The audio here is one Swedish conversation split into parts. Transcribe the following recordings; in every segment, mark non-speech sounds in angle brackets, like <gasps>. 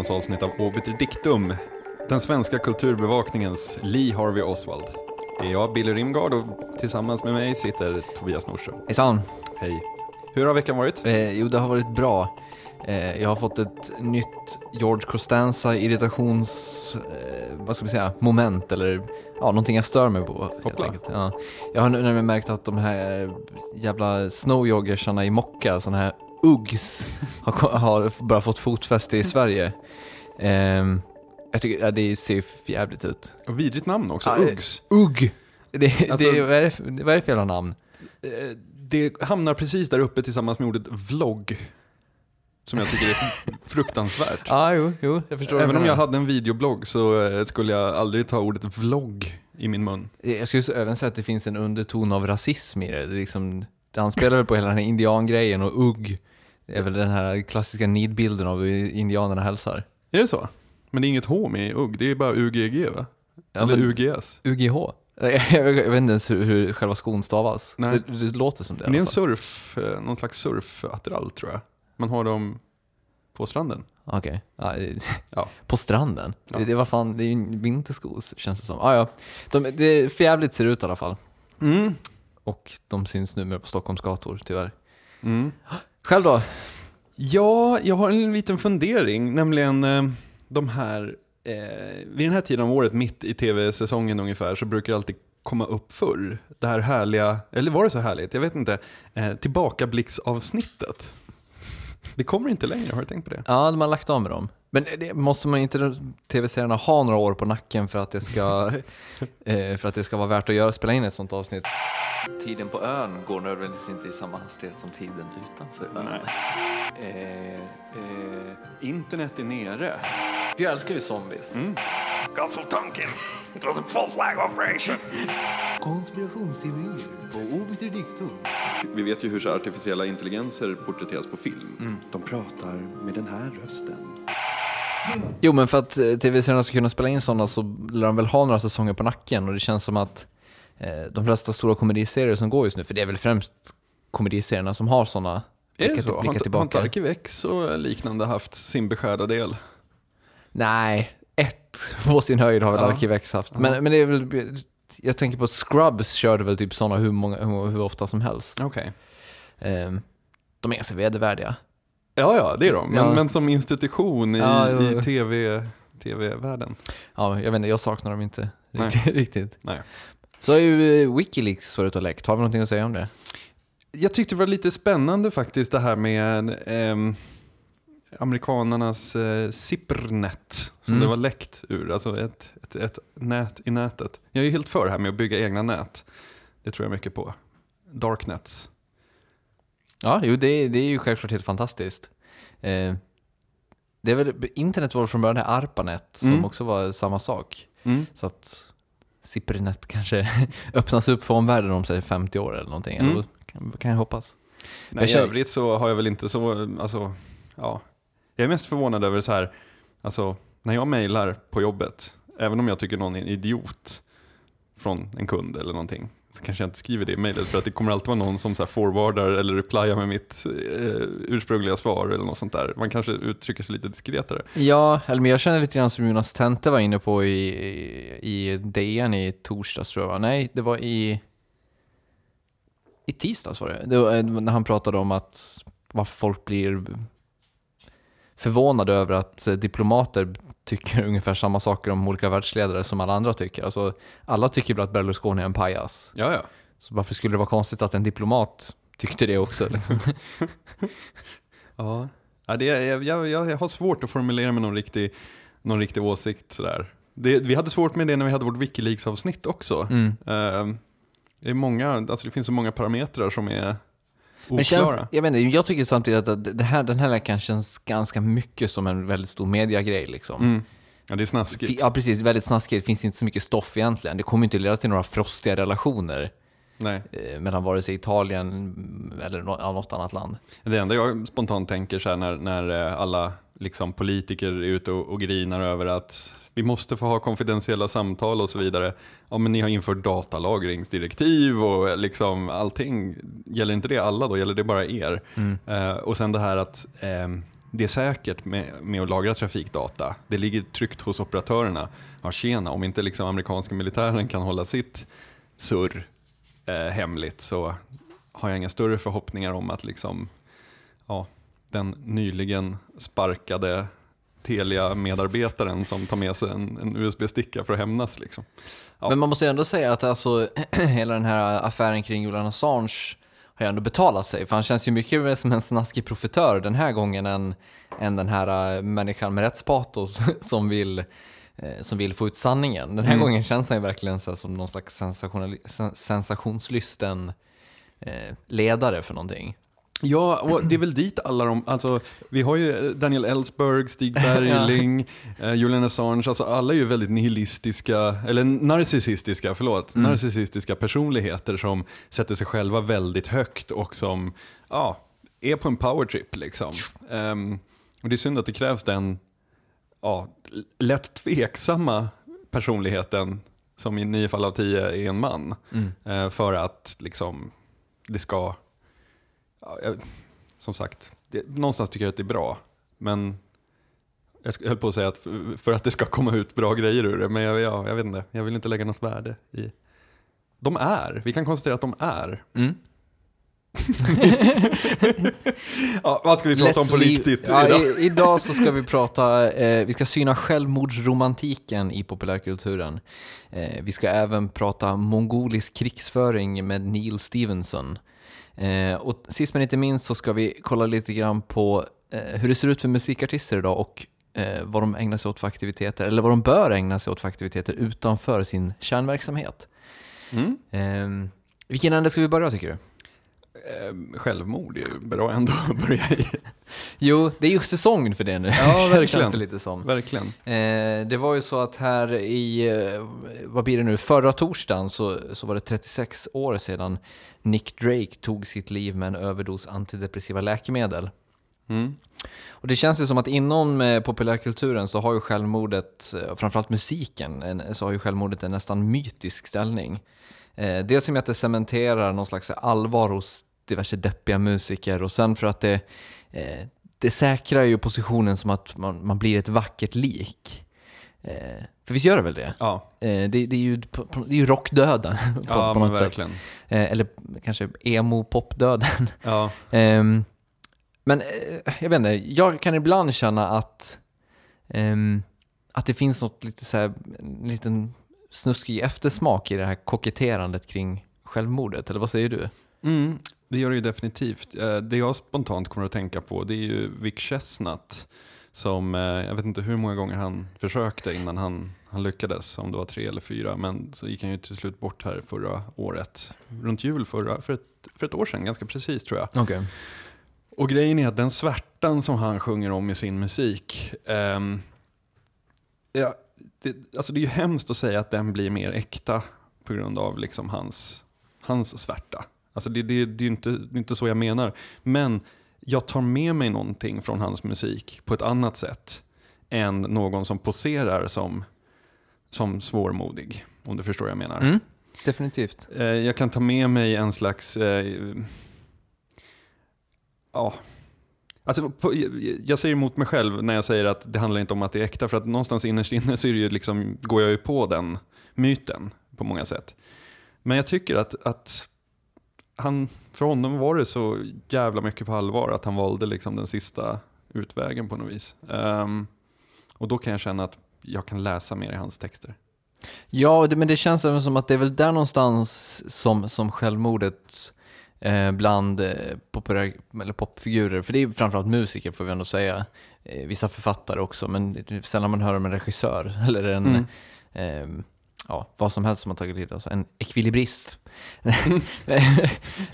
veckans avsnitt av Obiter Dictum. Den svenska kulturbevakningens Lee Harvey Oswald. Det är jag, Billy Rimgard, och tillsammans med mig sitter Tobias Nordström. Hejsan! Hej. Hur har veckan varit? Eh, jo, det har varit bra. Eh, jag har fått ett nytt George Costanza irritations... Eh, vad ska vi säga? Moment eller ja, någonting jag stör mig på. Helt enkelt. Ja. Jag har nu nämligen märkt att de här jävla snowjoggersarna i mocka, sådana här Uggs, har, har bara fått fotfäste i Sverige. Ehm, jag tycker ja, det ser ju jävligt ut. Och vidrigt namn också, Ja, eh, Uggs. Ugg! Det, Alltså- det, vad, är det, för- vad är det för jävla namn? Eh, Det hamnar precis där uppe tillsammans med ordet vlogg. Som jag tycker är fruktansvärt. <laughs> Ja, jo, jo, jag förstår. Även om jag hade en videoblogg så eh, skulle jag aldrig ta ordet vlogg i min mun. Jag skulle även säga att det finns en underton av rasism i det. det är liksom, han spelar väl på hela den här indiangrejen och ugg. Det är väl den här klassiska nidbilden av hur indianerna hälsar. Är det så? Men det är inget H med i ugg, det är bara UGG va? Ja, Eller UGS. UGH? <laughs> Jag, vet inte ens hur, hur själva skon stavas. Det, det låter som det. Men det är en surf, eh, någon slags surfattiralj tror jag. Man har dem på stranden. Okej. Ja, det- <laughs> Ja. På stranden? Ja. Det, det, var fan, det är ju en vintersko känns det som. Ah, ja. De, det är förjävligt ser ut i alla fall. Mm. Och de syns numera på Stockholms gator tyvärr. Mm. <gasps> Själv då? Ja, jag har en liten fundering, nämligen eh, de här, eh, vid den här tiden av året, mitt i tv-säsongen ungefär, så brukar det alltid komma upp förr. Det här härliga, eller var det så härligt? Jag vet inte. Eh, tillbakablicksavsnittet. Det kommer inte längre, har du tänkt på det? Ja, de har lagt av med dem. Men det, måste man inte tv-serierna ha några år på nacken för att det ska, <laughs> eh, för att det ska vara värt att göra, spela in ett sånt avsnitt? Tiden på ön går nödvändigtvis inte i samma hastighet som tiden utanför ön. Eh, eh, internet är nere. Vi älskar ju zombies. Gulf of Tonkin. It was a full flag operation. Konspirationsteorier på dictum. Vi vet ju hur så artificiella intelligenser porträtteras på film. Mm. De pratar med den här rösten. Jo, men för att eh, tv-serierna ska kunna spela in sådana så lär de väl ha några säsonger på nacken och det känns som att eh, de flesta stora komediserier som går just nu, för det är väl främst komediserierna som har sådana Är det så? Har inte, tillbaka. Arkivex och liknande haft sin beskärda del? Nej, ett på sin höjd har väl Ja. Arkivex haft. Men, men det är väl, jag tänker på Scrubs körde väl typ sådana hur, många, hur, hur ofta som helst. Okej. Ehm, de är ganska vedervärdiga. Ja, ja, det är de. Men, Ja. men som institution i, Ja, i TV, tv-världen. Ja, jag vet inte, jag saknar dem inte Nej. riktigt. <laughs> riktigt. Nej. Så har ju eh, Wikileaks varit och läckt. Har vi någonting att säga om det? Jag tyckte det var lite spännande faktiskt det här med ehm, amerikanernas eh, Zippernet som Mm. det var läckt ur. Alltså ett, ett, ett nät i nätet. Jag är ju helt för det här med att bygga egna nät. Det tror jag mycket på. Darknets. Ja, jo, det, det är ju självklart helt fantastiskt. Eh, det är väl, internet var från början det ARPANET som Mm. också var samma sak. Mm. Så att Zippernet kanske <laughs> öppnas upp för omvärlden om säg 50 år eller någonting. Mm. Eller, kan, kan jag hoppas. Nej, Jag I övrigt så har jag väl inte så, alltså, ja. Jag är mest förvånad över så här, alltså, när jag mejlar på jobbet, även om jag tycker någon är en idiot från en kund eller någonting, så kanske jag inte skriver det i mejlet för att det kommer alltid vara någon som så här forwardar eller replyar med mitt eh, ursprungliga svar eller något sånt där. Man kanske uttrycker sig lite diskretare. Ja, eller men jag känner lite grann som Jonas Tente var inne på i, i DN i torsdags tror jag va? Nej, det var i i tisdags var det. det var, eh, när han pratade om att varför folk blir förvånade över att eh, diplomater tycker <laughs> ungefär samma saker om olika världsledare som alla andra tycker. Alltså, alla tycker väl att Berlusconi är en pajas. Ja, ja. Så varför skulle det vara konstigt att en diplomat tyckte det också? Liksom? <laughs> Ja, ja det, är- jag, jag, jag har svårt att formulera med någon riktig, någon riktig åsikt sådär. Det, vi hade svårt med det när vi hade vårt Wikileaks-avsnitt också. Mm. Eh, det, är många, alltså det finns så många parametrar som är Men känns, jag, inte, jag tycker samtidigt att det här, den här läkaren känns ganska mycket som en väldigt stor mediagrej. Liksom. Mm. Ja, det är snaskigt. Ja, precis. Väldigt snaskigt. Det finns inte så mycket stoff egentligen. Det kommer inte leda till några frostiga relationer Nej. eh, mellan vare sig Italien eller något annat land. Det enda jag spontant tänker så här när, när eh, alla liksom, politiker är ute och, och grinar över att vi måste få ha konfidentiella samtal och så vidare. Ja, men ni har infört datalagringsdirektiv och liksom allting. Gäller inte det alla då? Gäller det bara er? Mm. Eh, och sen det här att eh, det är säkert med, med att lagra trafikdata. Det ligger tryggt hos operatörerna. Ja, tjena, om inte liksom amerikanska militären kan hålla sitt surr eh, hemligt så har jag inga större förhoppningar om att liksom, ja, den nyligen sparkade Telia-medarbetaren som tar med sig en, en USB-sticka för att hämnas. Liksom. Ja. Men man måste ju ändå säga att alltså, <clears throat> hela den här affären kring Julian Assange har ju ändå betalat sig. För han känns ju mycket mer som en snaskig profitör den här gången än, än den här äh, människan med rättspatos <laughs> som vill, eh, som vill få ut sanningen. Den här Mm. gången känns han ju verkligen så som någon slags sensationslysten eh, ledare för någonting. Ja, och det är väl dit alla de, alltså vi har ju Daniel Ellsberg, Stig <laughs> Bergling, eh, Julian Assange, alltså alla är ju väldigt nihilistiska, eller narcissistiska, förlåt, narcissistiska personligheter som sätter sig själva väldigt högt och som, ja, är på en powertrip liksom. Ehm, och det är synd att det krävs den, ja, lätt tveksamma personligheten som i nio fall av tio är en man. eh, för att liksom det ska Ja, jag, som sagt, det, någonstans tycker jag att det är bra. Men jag höll på att säga att för, för att det ska komma ut bra grejer ur det, men jag, ja, jag vet inte, jag vill inte lägga något värde i... De är, vi kan konstatera att de är. Mm. <laughs> Ja, vad ska vi prata om Let's på leave- riktigt ja, idag? i, Idag så ska vi prata, eh, vi ska syna självmordsromantiken i populärkulturen. Eh, vi ska även prata mongolisk krigsföring med Neil Stevenson. Eh, och sist men inte minst så ska vi kolla lite grann på eh, hur det ser ut för musikartister idag och eh, vad de ägnar sig åt för aktiviteter, eller vad de bör ägna sig åt för aktiviteter utanför sin kärnverksamhet. Mm. Eh, vilken ände ska vi börja tycker du? Eh, självmord är ju bra ändå att börja i. Jo, det är ju säsong för det nu. Ja, <laughs> verkligen. Det lite som. Verkligen. Eh, det var ju så att här i, eh, vad blir det nu, förra torsdagen så, så var det 36 år sedan Nick Drake tog sitt liv med en överdos antidepressiva läkemedel. Mm. Och det känns ju som att inom eh, populärkulturen så har ju självmordet, eh, framförallt musiken, en, så har ju självmordet en nästan mytisk ställning. Eh, dels med att det cementerar någon slags allvar hos diverse deppiga musiker och sen för att det, eh, det säkrar ju positionen som att man, man blir ett vackert lik. Eh, för visst gör det väl det? Ja, Eh, det, det, är ju, det är ju rockdöden <laughs> på, ja på något sätt. verkligen. Eh, eller kanske emo-popdöden. <laughs> Ja. Ehm, men eh, jag vet inte, jag kan ibland känna att, ehm, att det finns något lite så här, en liten snuskig eftersmak i det här koketterandet kring självmordet, eller vad säger du? Mm, det gör det ju definitivt. Eh, Det jag spontant kommer att tänka på det är ju Vic Chestnut. Som, eh, jag vet inte hur många gånger han försökte innan han, han lyckades, om det var tre eller fyra. Men så gick han ju till slut bort här förra året. Runt jul förra, för ett, för ett år sedan, ganska precis tror jag. Okej. Och grejen är att den svärtan som han sjunger om i sin musik, ehm, ja, det, alltså det är ju hemskt att säga att den blir mer äkta på grund av liksom hans, hans svärta. Alltså det, det, det är ju inte, det är inte så jag menar. Men jag tar med mig någonting från hans musik på ett annat sätt än någon som poserar som, som svårmodig. Om du förstår vad jag menar. Mm, definitivt. Eh, Jag kan ta med mig en slags, eh, ja, alltså jag säger emot mig själv när jag säger att det handlar inte om att det är äkta, för att någonstans innerst inne så är det ju liksom, går jag ju på den myten på många sätt. Men jag tycker att, att han, för honom var det så jävla mycket på allvar att han valde liksom den sista utvägen på något vis. Ehm, och då kan jag känna att jag kan läsa mer i hans texter. Ja, men det känns även som att det är väl där någonstans som, som självmordet eh, bland eh, eller popfigurer, för det är framförallt musiker får vi ändå säga, eh, vissa författare också, men sällan man hör om en regissör <laughs> eller en, Mm. eh, ja, vad som helst som har tagit livet, alltså en ekvilibrist.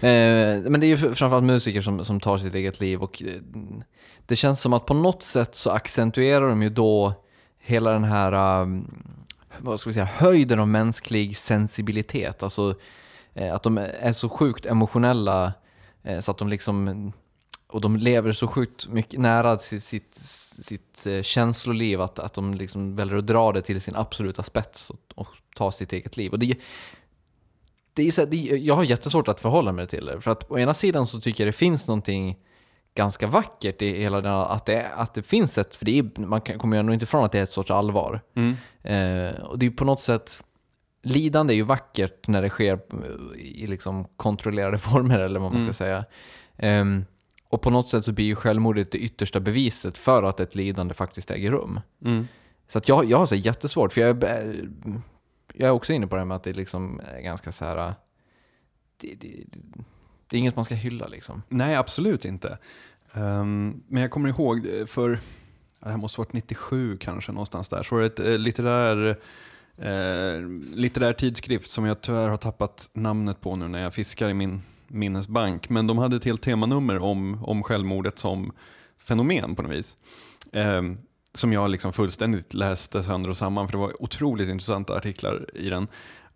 Eh, men det är ju framförallt musiker som, som tar sitt eget liv och eh, det känns som att på något sätt så accentuerar de ju då hela den här um, vad ska vi säga, höjden av mänsklig sensibilitet. Alltså eh, att de är så sjukt emotionella så att de liksom, och de lever så sjukt mycket nära sitt, sitt, sitt känsloliv att, att de liksom väljer att dra det till sin absoluta spets och, och ta sitt eget liv. Och det, det är så här, det, jag har jättesvårt att förhålla mig till det. För att å ena sidan så tycker jag det finns någonting ganska vackert i hela den, att det, att det finns ett, för det är, man kan- kommer ju ändå inte ifrån att det är ett sorts allvar. Mm. Eh, och det är på något sätt, lidande är ju vackert när det sker eh, i liksom kontrollerade <laughs> former eller vad man ska säga. Ehm, och på något sätt så blir ju självmordet det yttersta beviset för att ett lidande faktiskt äger rum. Mm. Så att jag, jag har så jättesvårt, för jag är, eh, jag är också inne på det här med att det liksom är ganska så här... Det, det, det, det är inget man ska hylla liksom. Nej, absolut inte. Um, men jag kommer ihåg eh, för, det här måste ha varit 97 kanske någonstans där, så var det ett eh, litterär, eh, litterär tidskrift som jag tyvärr har tappat namnet på nu när jag fiskar i min minnesbank. Men de hade ett helt temanummer om, om självmordet som fenomen på något vis. Ehm, som jag liksom fullständigt läste sönder och samman, för det var otroligt intressanta artiklar i den.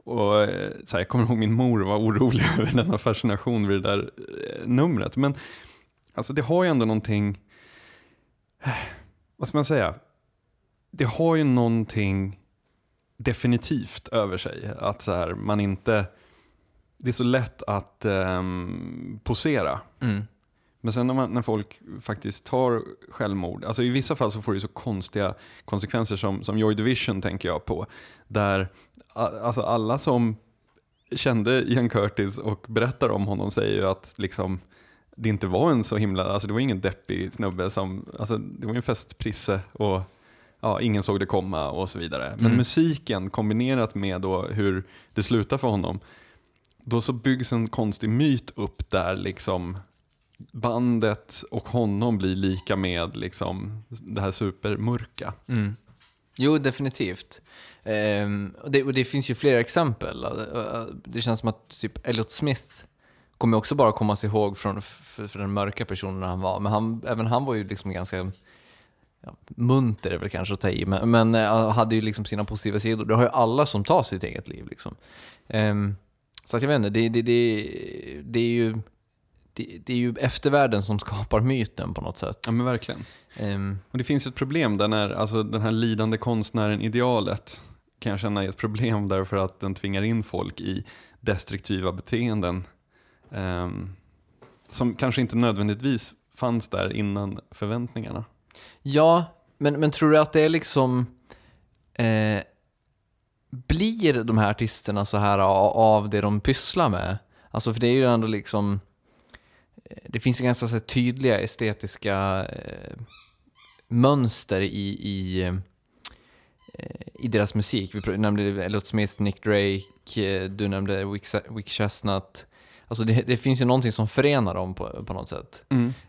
Och eh, så här, jag kommer ihåg min mor var orolig <laughs> över denna fascination vid det där eh, numret. Men alltså, det har ju ändå någonting, eh, vad ska man säga? Det har ju någonting definitivt över sig. Att så här, man inte, det är så lätt att um, posera. Mm. Men sen när, man, när folk faktiskt tar självmord, alltså i vissa fall så får det så konstiga konsekvenser som, som Joy Division tänker jag på. Där alltså alla som kände Ian Curtis och berättar om honom säger ju att liksom, det inte var en så himla, alltså det var ingen deppig snubbe som, alltså det var en festprisse och ja, ingen såg det komma och så vidare. Men Mm. musiken kombinerat med då hur det slutar för honom, då så byggs en konstig myt upp där liksom bandet och honom blir lika med liksom det här supermörka. Mm. Jo, definitivt. Ehm, och, det, och det finns ju flera exempel. Äh, äh, det känns som att typ Elliot Smith kommer också bara komma sig ihåg från, för, för den mörka personen han var. Men han, även han var ju liksom ganska ja, munter är väl kanske att ta i, men, men äh, hade ju liksom sina positiva sidor. Det har ju alla som tar sitt eget liv liksom. Um, så att jag vet inte, det, det, det, det är ju det, det är ju eftervärlden som <laughs> skapar myten på något sätt. Ja men verkligen. Ehm, Och det finns ett problem där när, alltså den här lidande konstnären idealet kan jag känna är ett problem därför att den tvingar in folk i destruktiva beteenden. ehm, som kanske inte nödvändigtvis fanns där innan förväntningarna. Ja, men, men tror du att det är liksom... Eh, blir de här artisterna så här a- av det de pysslar med? Alltså för det är ju ändå liksom... Det finns ju ganska så här, tydliga estetiska eh, mönster i, i, eh, i deras musik. Vi nämnde Elliot Smith, Nick Drake, eh, du nämnde Wick, Wick Chestnut. Alltså det, det finns ju någonting som förenar dem på, på något sätt.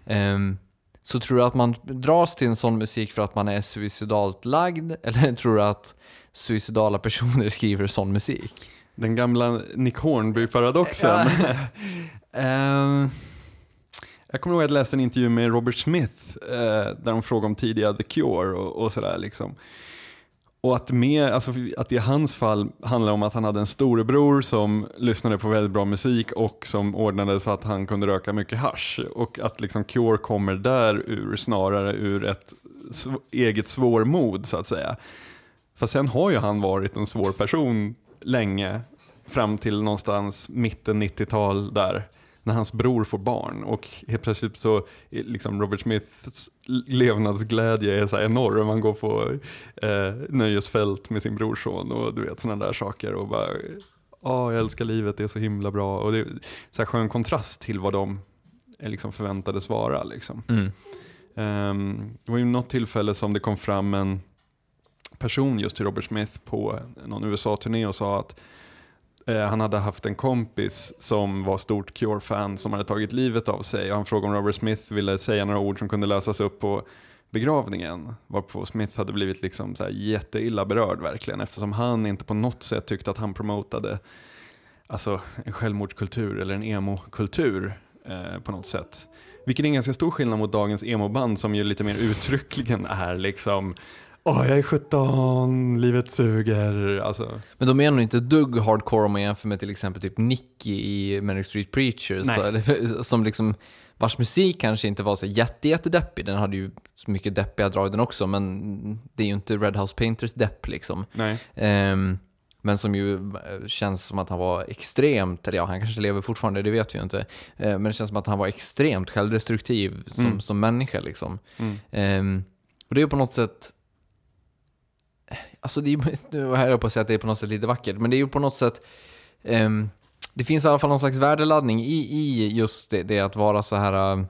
Ehm, så tror du att man dras till en sån musik för att man är suicidalt lagd? <laughs> Eller tror du att suicidala personer <laughs> skriver sån musik? Den gamla Nick Hornby-paradoxen. <laughs> Ehm, jag kommer ihåg att jag läste en intervju med Robert Smith eh, där de frågade om tidiga The Cure och, och sådär. Liksom. Och att, med, alltså, att det i hans fall handlar om att han hade en storebror som lyssnade på väldigt bra musik och som ordnade så att han kunde röka mycket hasch. Och att liksom Cure kommer där ur snarare ur ett sv- eget svårmod så att säga. Fast sen har ju han varit en svår person länge, fram till någonstans mitten 90-tal där, när hans bror får barn. Och helt plötsligt så liksom Robert Smiths levnadsglädje är så enorm. Han går på eh, nöjesfält med sin brorson och du vet sådana där saker. Och bara, ja jag älskar livet, det är så himla bra. Och det är så här skön kontrast till vad de liksom förväntades vara. Liksom. Ehm, det var ju något tillfälle som det kom fram en person just till Robert Smith på någon USA-turné och sa att Eh, han hade haft en kompis som var stort Cure-fan som hade tagit livet av sig och han frågade om Robert Smith ville säga några ord som kunde läsas upp på begravningen. Varpå Smith hade blivit liksom så här jätteilla berörd verkligen eftersom han inte på något sätt tyckte att han promotade alltså, en självmordskultur eller en emo-kultur eh, på något sätt. Vilket är en ganska stor skillnad mot dagens emo-band som ju lite mer uttryckligen är liksom Åh, jag är 17, livet suger. Alltså, Men de är nog inte dugg hardcore om man jämför med till exempel typ Nicky i Manic Street Preachers. Så, eller, <laughs> som liksom, vars musik kanske inte var så jätte, jättedeppig. Den hade ju så mycket deppiga drag den också, men det är ju inte Red House Painters depp liksom. Ehm, men som ju eh, känns som att han var extremt, eller ja, han kanske lever fortfarande, det vet vi ju inte. Eh, Men det känns som att han var extremt självdestruktiv som, Mm. som människa liksom. Mm. Ehm, och det är på något sätt, alltså det är <laughs> nu var jag på att säga att det är på något sätt lite vackert, men det är ju på något sätt, um, det finns i alla fall någon slags värdeladdning i, i just det, det att vara så här, uh,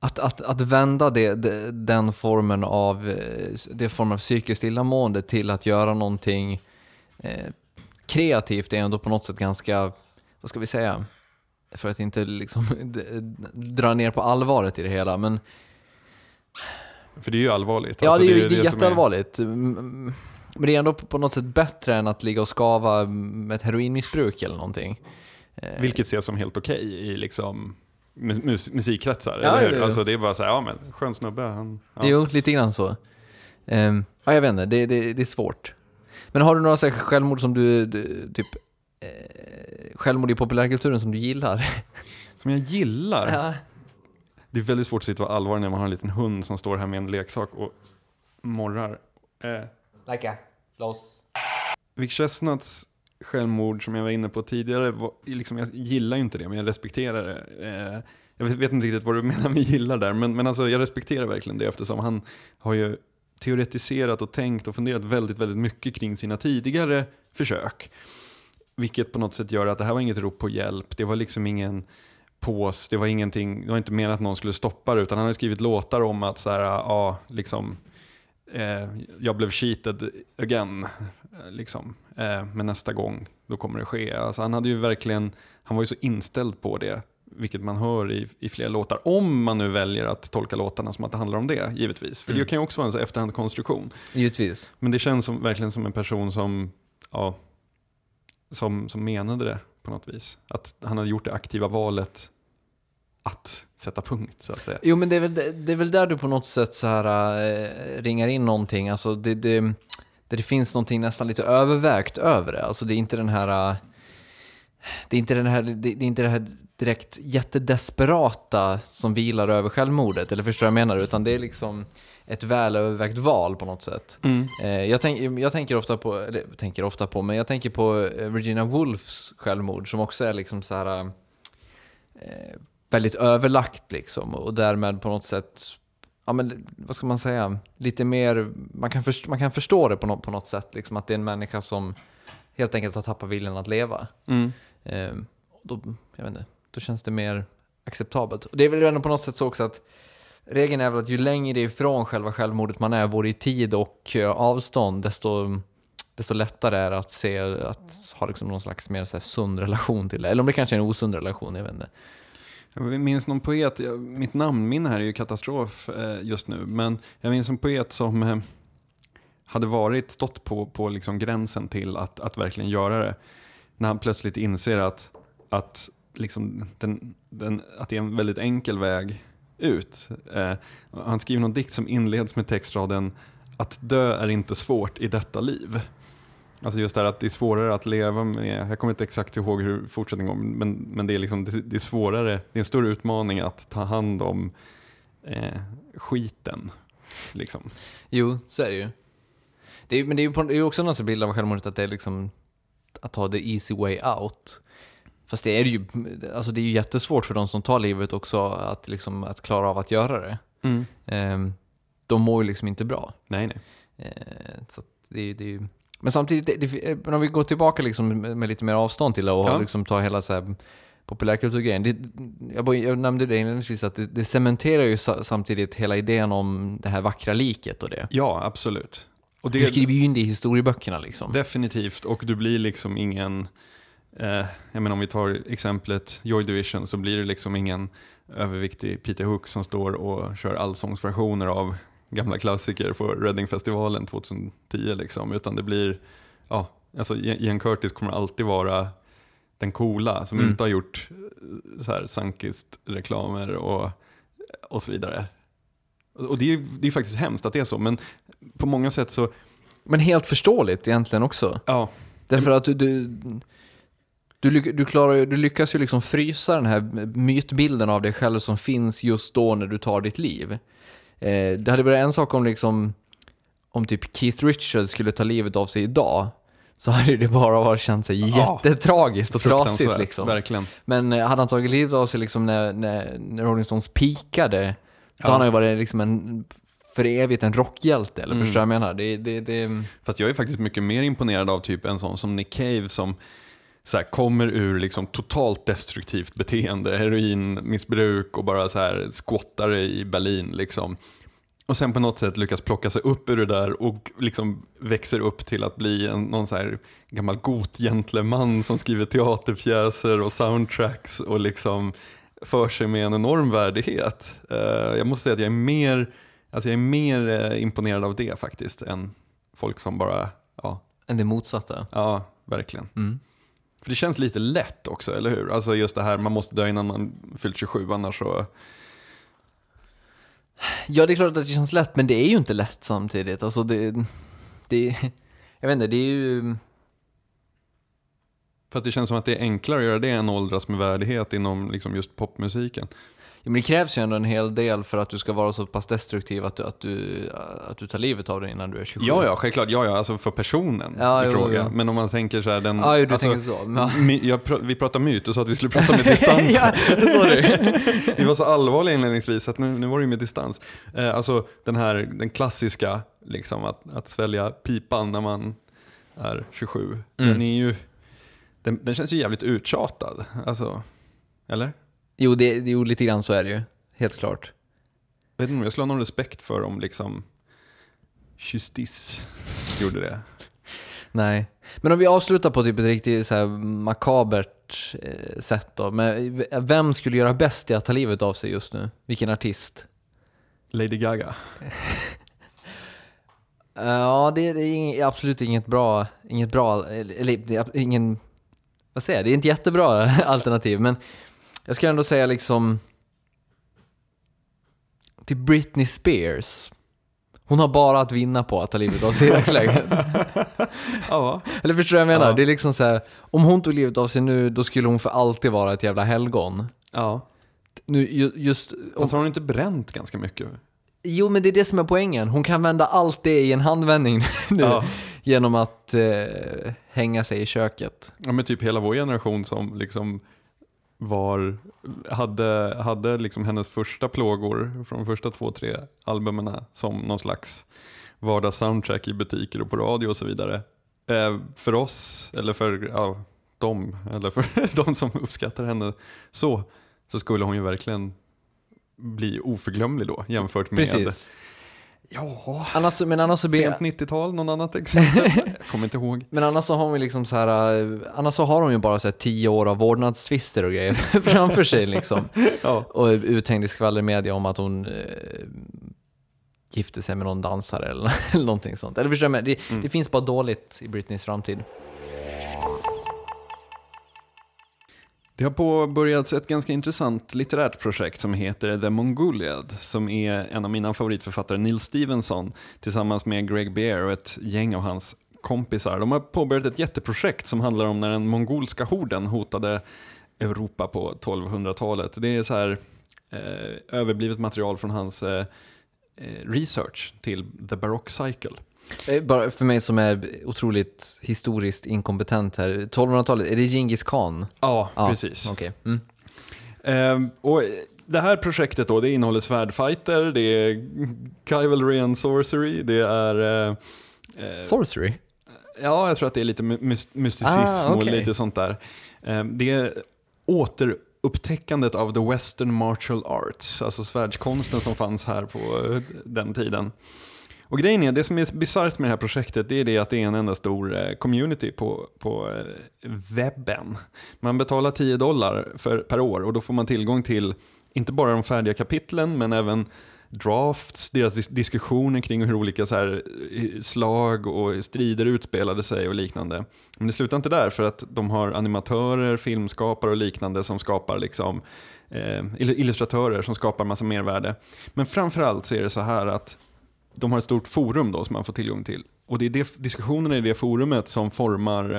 att, att, att vända det, det, den formen av, eh, det formen av psykiskt illamående till att göra någonting uh, kreativt är ändå på något sätt ganska, vad ska vi säga, för att inte liksom <laughs> dra ner på allvaret i det hela, men för det är ju allvarligt. Ja, Alltså, det är ju det är jätteallvarligt. Mm, Men det är ändå på något sätt bättre än att ligga och skava med ett heroinmissbruk eller någonting. Eh, Vilket ses som helt okej i liksom mus- mus- musikkretsar, Ja, eller hur? ja, ja. Alltså det är bara så här, ja men skön snubbe. Han, ja. Jo, lite grann så. Ehm, ja, jag vet inte, det, det, det är svårt. Men har du några så självmord som du, du typ, eh, självmord i populärkulturen som du gillar? Som jag gillar. Ja. Det är väldigt svårt att sitta och vara allvarlig när man har en liten hund som står här med en leksak och morrar. Eh, Like a loss. Vic Chestnuts självmord som jag var inne på tidigare, var, liksom, jag gillar ju inte det, men jag respekterar det. Eh, jag vet, vet inte riktigt vad du <laughs> menar med gillar där, men, men alltså, jag respekterar verkligen det eftersom han har ju teoretiserat och tänkt och funderat väldigt, väldigt mycket kring sina tidigare försök. Vilket på något sätt gör att det här var inget rop på hjälp, det var liksom ingen pås, det var ingenting, det var inte menat att någon skulle stoppa det, utan han har skrivit låtar om att så här, ja, liksom, eh, jag blev cheated again, eh, liksom. Eh, men nästa gång, då kommer det ske. Alltså, han hade ju verkligen, han var ju så inställd på det, vilket man hör i, i flera låtar. Om man nu väljer att tolka låtarna som att det handlar om det, givetvis. För Mm. det kan ju också vara en så efterhandskonstruktion. Givetvis. Men det känns som, verkligen som en person som, ja, som, som menade det på något vis. Att han hade gjort det aktiva valet att sätta punkt, så att säga. Jo, men det är, väl, det är väl där du på något sätt så här äh, ringar in någonting. Alltså det, det, där det finns någonting nästan lite övervägt över det. Alltså det är inte den här... äh, det är inte, den här, det, det är inte det här direkt jättedesperata som vilar över självmordet, eller förstår du jag menar? Utan det är liksom ett väl övervägt val på något sätt. Mm. Eh, jag, tänk, jag tänker ofta på, eller tänker ofta på, men jag tänker på eh, Virginia Woolfs självmord som också är liksom så här eh, väldigt överlagt liksom och därmed på något sätt, ja men vad ska man säga, lite mer, man kan, först, man kan förstå det på något, på något sätt liksom att det är en människa som helt enkelt har tappat viljan att leva. Mm. Eh, då, jag vet inte, då känns det mer acceptabelt. Och det är väl ändå på något sätt så också att regeln är väl att ju längre ifrån själva självmordet man är, både i tid och eh, avstånd, desto, desto lättare är det att se, att ha liksom någon slags mer så här sund relation till det. Eller om det kanske är en osund relation, jag vet inte. Jag minns någon poet, jag- mitt namnminne här är ju katastrof eh, just nu, men jag minns en poet som eh, hade varit, stått på, på liksom gränsen till att, att verkligen göra det. När han plötsligt inser att, att, liksom den, den, att det är en väldigt enkel väg ut. Eh, han skriver någon dikt som inleds med textraden att dö är inte svårt i detta liv. Alltså just det här att det är svårare att leva med, jag kommer inte exakt ihåg hur fortsättningen går, men, men det, är liksom, det, det är svårare, det är en större utmaning att ta hand om eh, skiten. Liksom. Jo, så är det ju. Det är, men det är ju på, det är också någon bild av självmordet att det är liksom att ta the easy way out. Fast det är ju, alltså det är ju jättesvårt för de som tar livet också att, liksom, att klara av att göra det. Ehm, de mår ju liksom inte bra. Nej, nej. Eh, så det, det är ju... Men samtidigt, det, det, men om vi går tillbaka liksom med, med lite mer avstånd till det och Ja. liksom tar hela så här populärkulturgrejen. Jag, jag nämnde det inledningsvis att det, det cementerar ju sa, samtidigt hela idén om det här vackra liket och det. Ja, absolut. Och det, Du skriver ju in det i historieböckerna liksom. Definitivt, och du blir liksom ingen, eh, jag menar om vi tar exemplet Joy Division så blir det liksom ingen överviktig Peter Hook som står och kör allsångsversioner av gamla klassiker på Readingfestivalen 2010 liksom, utan det blir, ja, alltså Ian Curtis kommer alltid vara den coola som Mm. inte har gjort eh, så här Sunkist-reklamer och, och så vidare. Och det är det är faktiskt hemskt att det är så, men på många sätt så, Men helt förståeligt egentligen också. ja, Därför att du, du, du, du, klarar, du lyckas ju liksom frysa den här mytbilden av dig själv som finns just då när du tar ditt liv. Eh, det hade varit en sak om liksom om typ Keith Richards skulle ta livet av sig idag så hade det bara varit känt sig jättetragiskt och trasigt liksom. Verkligen. Men eh, hade han tagit livet av sig liksom när, när, när Rolling Stones peakade, då Ja. hade han ju varit liksom en, för evigt en rockhjälte, eller Mm. förstår du vad jag menar? Det, det, det, Fast jag är faktiskt mycket mer imponerad av typ en sån som Nick Cave som så här, kommer ur liksom totalt destruktivt beteende, heroinmissbruk och bara så här squattar i Berlin liksom. Och sen på något sätt lyckas plocka sig upp ur det där och liksom växer upp till att bli en, någon så här gammal gotgentleman som skriver teaterpjäser och soundtracks och liksom för sig med en enorm värdighet. Eh, jag måste säga att jag är mer, alltså jag är mer eh, imponerad av det faktiskt än folk som bara, ja, än det motsatta. ja verkligen. Mm. För det känns lite lätt också, eller hur? Alltså just det här, man måste dö innan man fyllt 27, annars så... Ja, det är klart att det känns lätt, men det är ju inte lätt samtidigt. Alltså det, det jag vet inte, det är ju... För att det känns som att det är enklare att göra det än åldras med värdighet inom liksom just popmusiken. Men det krävs ju ändå en hel del för att du ska vara så pass destruktiv att du, att du, att du tar livet av dig innan du är 27. Ja, ja, självklart. Ja, ja, alltså för personen Ja, i jo, fråga. jo. Men om man tänker så här, den... Ja, jo, du alltså, tänker så. Men, my, jag vi pratar myt, du sa att vi skulle prata <laughs> med distans. ja, sorry. <laughs> Vi var så allvarliga inledningsvis, att nu, nu var det ju med distans. Eh, alltså den här, den klassiska, liksom att, att svälja pipan när man är 27. Den Mm. är ju, den, den känns ju jävligt uttjatad. Alltså, eller? Jo, det, jo, lite grann så är det ju. Helt klart. Jag vet inte om jag skulle ha någon respekt för om liksom Justice <laughs> gjorde det. Nej. Men om vi avslutar på typ ett riktigt så här makabert eh, sätt då. Men vem skulle göra bäst i att ta livet av sig just nu? Vilken artist? Lady Gaga. <laughs> Ja, det, det är ing- absolut inget bra, inget bra, eller ingen, vad säger jag, det är inte jättebra <laughs> alternativ, men jag ska ändå säga liksom, till Britney Spears. Hon har bara att vinna på att ta livet av sig i dagsläget. <laughs> Ja, Eller förstår du vad jag menar? Ja. Det är liksom så här, om hon tog livet av sig nu, då skulle hon för alltid vara ett jävla helgon. ja. Nu, ju- just, Fast har hon inte bränt ganska mycket? jo men det är det som är poängen. Hon kan vända allt det i en handvändning <laughs> nu. Ja. Genom att eh, hänga sig i köket. Ja men typ hela vår generation som liksom var, hade, hade liksom hennes första plågor från de första två, tre albumen som någon slags vardagssoundtrack i butiker och på radio och så vidare. Eh, för oss, eller för ja, dem, eller för <laughs> de som uppskattar henne så, så skulle hon ju verkligen bli oförglömlig då jämfört med Precis. Ja, Annars, men, annars så blir, sent 90-tal, någon annat exempel? <laughs> Jag kommer inte ihåg. men annars så har hon liksom så här, eh, annars så har hon ju bara så här tio år av vårdnadstvister och grejer <laughs> framför sig liksom. Ja. Och uthängd i skvallermedia om att hon eh, gifte sig med någon dansare eller, <laughs> eller någonting sånt. Eller förstår jag? Det, Mm. det finns bara dåligt i Britneys framtid. Det har påbörjats ett ganska intressant litterärt projekt som heter The Mongoliad som är en av mina favoritförfattare Neil Stevenson tillsammans med Greg Bear och ett gäng av hans kompisar. De har påbörjat ett jätteprojekt som handlar om när den mongolska horden hotade Europa på 1200-talet. Det är så här eh, överblivet material från hans eh, eh research till The Baroque Cycle. Eh, Bara för mig som är otroligt historiskt inkompetent här. 1200-talet, är det Genghis khan? Ja, Ja, precis. Okej. Mm. Ehm, och det här projektet då, det innehåller svärdfighter, det är Chivalry and Sorcery, det är... eh, eh, Sorcery? ja, jag tror att det är lite my- mys- mysticism Ah, och okej. lite sånt där. Ehm, det är återupptäckandet av the western martial arts, alltså svärdskonsten som fanns här på eh, den tiden. Och grejen är, det som är bisarrt med det här projektet, det är det att det är en enda stor eh, community på, på eh, webben. Man betalar 10 dollar för, per år och då får man tillgång till inte bara de färdiga kapitlen men även drafts, deras dis- diskussioner kring hur olika så här, eh, slag och strider utspelade sig och liknande. Men det slutar inte där för att de har animatörer, filmskapare och liknande som skapar liksom eh, illustratörer som skapar massa mervärde. Men framförallt så är det så här att de har ett stort forum då som man får tillgång till. Och det är det, diskussionerna i det forumet som formar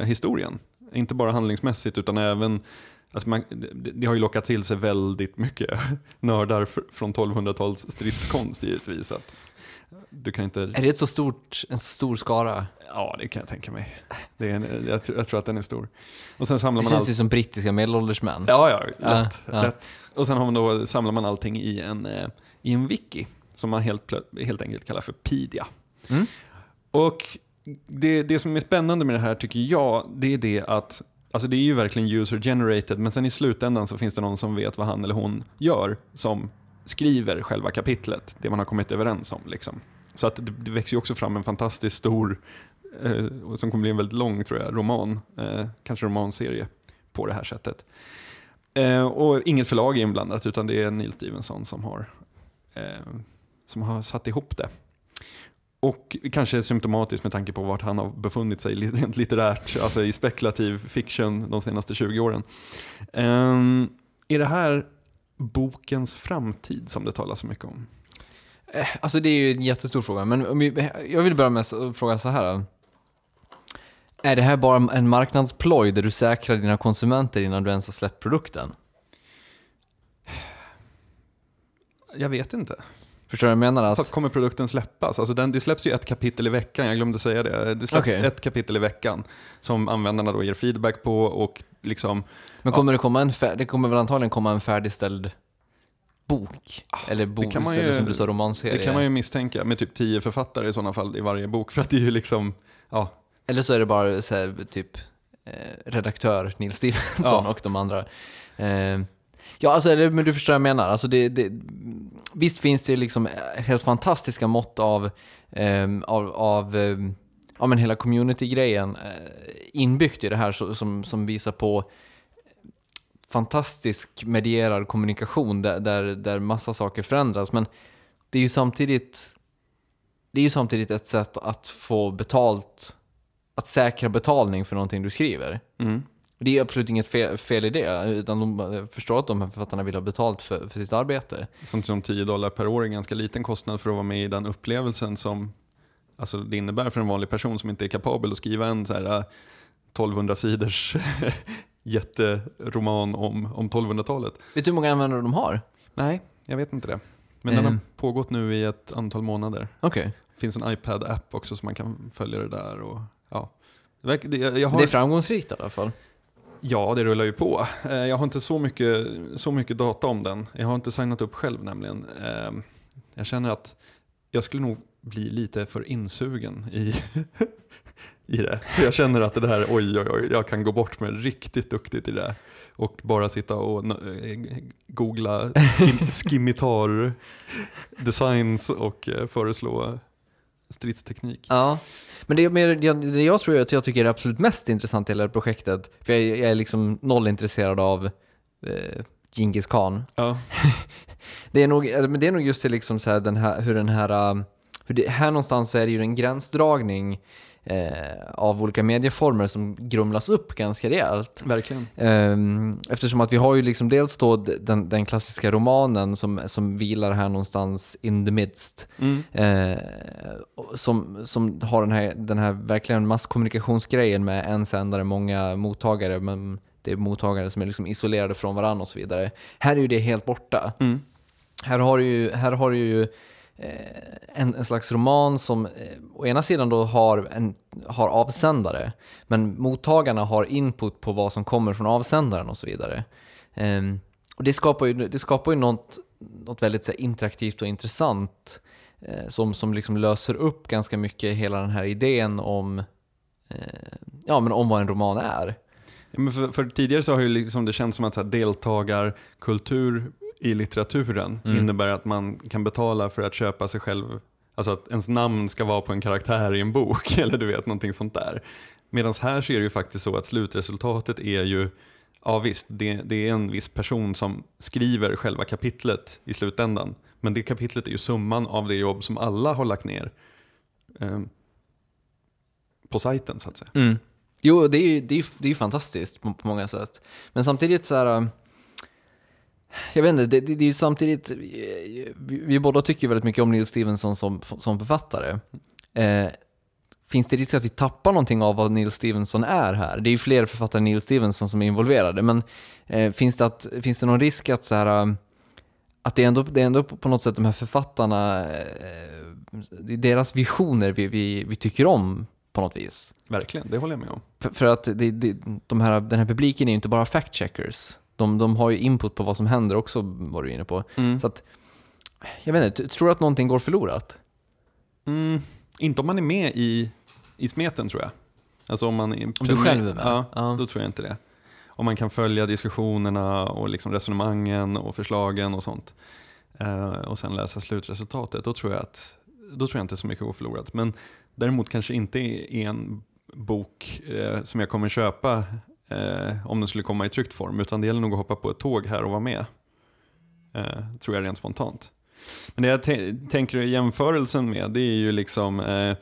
eh, historien. Inte bara handlingsmässigt utan även Alltså man, det, det har ju lockat till sig väldigt mycket <laughs> nördar fr- från 1200-tals stridskonst givetvis. Att du kan inte... Är det ett så stort, en så stor skara? Ja, det kan jag tänka mig. Det är en, jag, tror- jag tror att den är stor. Och sen Det samlar man känns allt... ju som brittiska medelålders män. Ja, ja, lätt. Ja, ja. lätt. Och sen har man då, samlar man allting i en, eh, i en wiki som man helt, helt enkelt kallar för Pedia. Mm. Och det, det som är spännande med det här tycker jag, det är det att Alltså det är ju verkligen user generated, men sen i slutändan så finns det någon som vet vad han eller hon gör, som skriver själva kapitlet, det man har kommit överens om. Liksom. Så att det, det växer ju också fram en fantastiskt stor, eh, som kommer bli en väldigt lång tror jag, roman, eh, kanske romanserie på det här sättet. Eh, och inget förlag är inblandat, utan det är Neil Stevenson som har, eh, som har satt ihop det. Och kanske symptomatiskt med tanke på vart han har befunnit sig rent litterärt, alltså i spekulativ fiction de senaste 20 åren. Ehm, är det här bokens framtid som det talas så mycket om? Eh, Alltså det är ju en jättestor fråga, men jag vill börja med att fråga så här. Är det här bara en marknadsploj där du säkrar dina konsumenter innan du ens har släppt produkten? Jag vet inte. Förstår du vad jag menar? Att, Fast kommer produkten släppas? Alltså den, det släpps ju ett kapitel i veckan, jag glömde säga det. Det släpps Okej. ett kapitel i veckan som användarna då ger feedback på och liksom, men kommer det komma en fär, det kommer väl antagligen komma en färdigställd bok? eller bok, Ah, kan man eller ju- som du sa, romanserie? det kan man ju misstänka med typ tio författare i sådana fall i varje bok. För att det är ju liksom, ja, Eller så är det bara här, typ eh, redaktör Nils Stevensson Ja. och de andra. Eh, ja, alltså, eller, men du förstår vad jag menar. Alltså, det, det, visst finns det liksom eh, helt fantastiska mått av, eh, av, av eh, ja, men hela community-grejen eh, inbyggt i det här så, som, som visar på fantastisk medierad kommunikation där, där, där massa saker förändras. Men det är ju samtidigt det är ju samtidigt ett sätt att få betalt, att säkra betalning för någonting du skriver. mm. Det är absolut inget fel, fel i det, utan de förstår att de här författarna vill ha betalt för, för sitt arbete. Samtidigt som 10 dollar per år är en ganska liten kostnad för att vara med i den upplevelsen som alltså det innebär för en vanlig person som inte är kapabel att skriva en så här, eh, 1200 sidors <laughs> jätteroman om, om 1200-talet. Vet du hur många användare de har? Nej, jag vet inte det. Men den Mm. har pågått nu i ett antal månader. Okej. Det finns en iPad-app också så man kan följa det där. Och, ja. Det jag har, Det är framgångsrikt i alla fall. Ja, det rullar ju på. Eh, Jag har inte så mycket, så mycket data om den. Jag har inte signat upp själv nämligen. Eh, Jag känner att jag skulle nog bli lite för insugen i, <laughs> i det. För jag känner att det här, oj oj oj, jag kan gå bort med riktigt duktigt i det. Och bara sitta och eh, googla skim, <laughs> skimitar designs och eh, föreslå stridsteknik. Ja. Men det, men det, det jag tror att jag tycker är det absolut mest intressant i hela projektet, för jag, jag är liksom noll intresserad av eh, Genghis khan. Ja, <laughs> Det är nog, eller, men det är nog just det liksom så här, den här, hur den här, um, hur det, här någonstans är det ju en gränsdragning eh, av olika medieformer som grumlas upp ganska rejält. verkligen. Ehm, eftersom att vi har ju liksom dels då den, den klassiska romanen som, som vilar här någonstans in the midst. Mm. Eh, som, som har den här, den här verkligen masskommunikationsgrejen med en sändare, många mottagare, men det är mottagare som är liksom isolerade från varandra och så vidare. Här är ju det helt borta. Mm. Här har du ju, här har du ju eh, en, en slags roman som eh, å ena sidan då har, en, har avsändare, men mottagarna har input på vad som kommer från avsändaren och så vidare. Ehm, och det skapar ju, det skapar ju något, något väldigt här, interaktivt och intressant eh, som, som liksom löser upp ganska mycket hela den här idén om, eh, ja, men om vad en roman är. Ja, men för, för tidigare så har ju liksom det känts som att så här, deltagarkultur i litteraturen Mm. innebär att man kan betala för att köpa sig själv, alltså att ens namn ska vara på en karaktär i en bok <laughs> eller du vet någonting sånt där. Medan här så är det ju faktiskt så att slutresultatet är ju, ja visst, det, det är en viss person som skriver själva kapitlet i slutändan. Men det kapitlet är ju summan av det jobb som alla har lagt ner eh, på sajten så att säga. Mm. Jo, det är ju det är, det är fantastiskt på, på många sätt. Men samtidigt så här... Ehm, jag vet inte, det, det, det är ju samtidigt... Eh, vi, vi båda tycker väldigt mycket om Neil Stevenson som, som författare. Eh, finns det risk att vi tappar någonting av vad Neil Stevenson är här? Det är ju fler författare än Neil Stevenson som är involverade, men eh, finns, det att, finns det någon risk att så här, ehm, att det är ändå, det är ändå på något sätt de här författarna, eh, det är deras visioner vi, vi, vi tycker om på något vis? Verkligen, det håller jag med om. För, för att det, det, de här, den här publiken är ju inte bara fact-checkers. De, de har ju input på vad som händer också, var du inne på. Mm. Så att, jag vet inte, tror du att någonting går förlorat? Mm, inte om man är med i, i smeten tror jag. Alltså om man är, Om du själv är med? Ja, Ja. då tror jag inte det. Om man kan följa diskussionerna och liksom resonemangen och förslagen och sånt. Eh, och sen läsa slutresultatet. Då tror jag att då tror jag inte så mycket går förlorat. Men däremot kanske inte är en bok eh, som jag kommer köpa eh, om den skulle komma i tryckt form. Utan det gäller nog att hoppa på ett tåg här och vara med. Eh, tror jag rent spontant. Men det jag tänker i jämförelsen med det är ju liksom eh,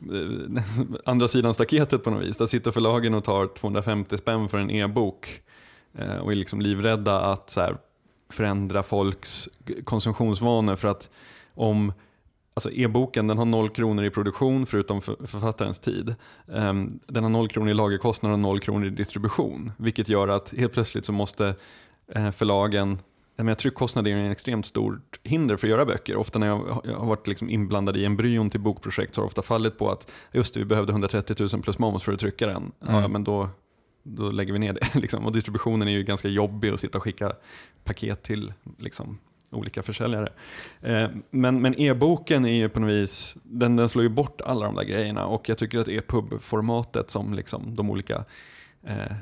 Eh, <laughs> andra sidan staketet på något vis. Där sitter förlagen och tar 250 spänn för en e-bok eh, och är liksom livrädda att så här, förändra folks konsumtionsvanor för att om Alltså e-boken den har noll kronor i produktion förutom författarens tid. Ehm, den har noll kronor i lagerkostnad och noll kronor i distribution. Vilket gör att helt plötsligt så måste eh, förlagen förlagen jag menar, tryckkostnader är en extremt stort hinder för att göra böcker. Ofta när jag har- varit liksom inblandad i embryon till bokprojekt så har det ofta fallit på att just det, vi behövde 130 000 plus moms för att trycka den. Ja, Mm. men då, då lägger vi ner det. <laughs> Liksom. Och distributionen är ju ganska jobbig att sitta och skicka paket till liksom, olika försäljare. Eh, men men e-boken är ju på något vis, den, den slår ju bort alla de där grejerna och jag tycker att e-pub-formatet som liksom de olika eh,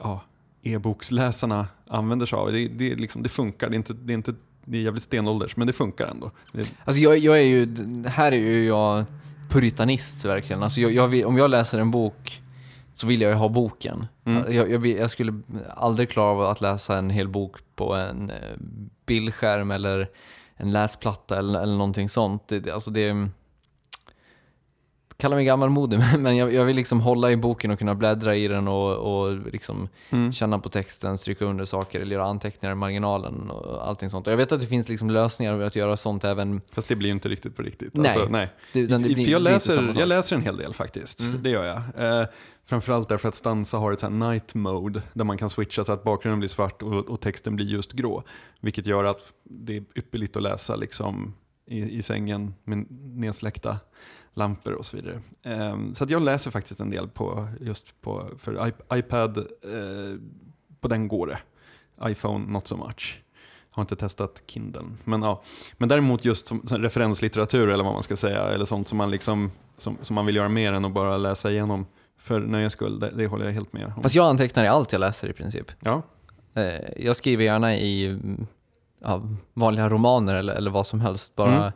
ja, e-boksläsarna använder sig av, det, det, liksom, det funkar. Det är, inte, det, är inte, det är jävligt stenålders, men det funkar ändå. Det, Alltså jag, jag är ju, här är ju jag puritanist verkligen. Alltså jag, jag vill, om jag läser en bok så vill jag ju ha boken. Mm. Jag, jag, vill, jag skulle aldrig klara av att läsa en hel bok på en eh, bildskärm eller en läsplatta eller, eller någonting sånt. Det- alltså det, kalla mig gammalmodig, <laughs> men- men jag, jag vill liksom hålla i boken och kunna bläddra i den och, och liksom mm. känna på texten, stryka under saker eller göra anteckningar i marginalen och allting sånt. Och jag vet att det finns liksom lösningar för att göra sånt även... Fast det blir ju inte riktigt på riktigt. Nej. Alltså, nej. Det, det blir, för jag, läser, jag läser en hel del faktiskt, Mm. det gör jag. Eh, framförallt därför att Stanza har ett night mode där man kan switcha så att bakgrunden blir svart och, och texten blir just grå. Vilket gör att det är ypperligt att läsa liksom, i, i sängen med nedsläckta lampor och så vidare. Eh, så jag läser faktiskt en del på, just på, för iP- iPad, eh, på den går det. iPhone not so much. Har inte testat Kindle. Men, ja. Men däremot just som, som referenslitteratur eller vad man ska säga, eller sånt som man, liksom, som, som man vill göra mer än att bara läsa igenom för nöjes skull, det, det håller jag helt med om. Fast jag antecknar i allt jag läser i princip. Ja, Eh, jag skriver gärna i ja, vanliga romaner eller, eller vad som helst. Bara, Mm.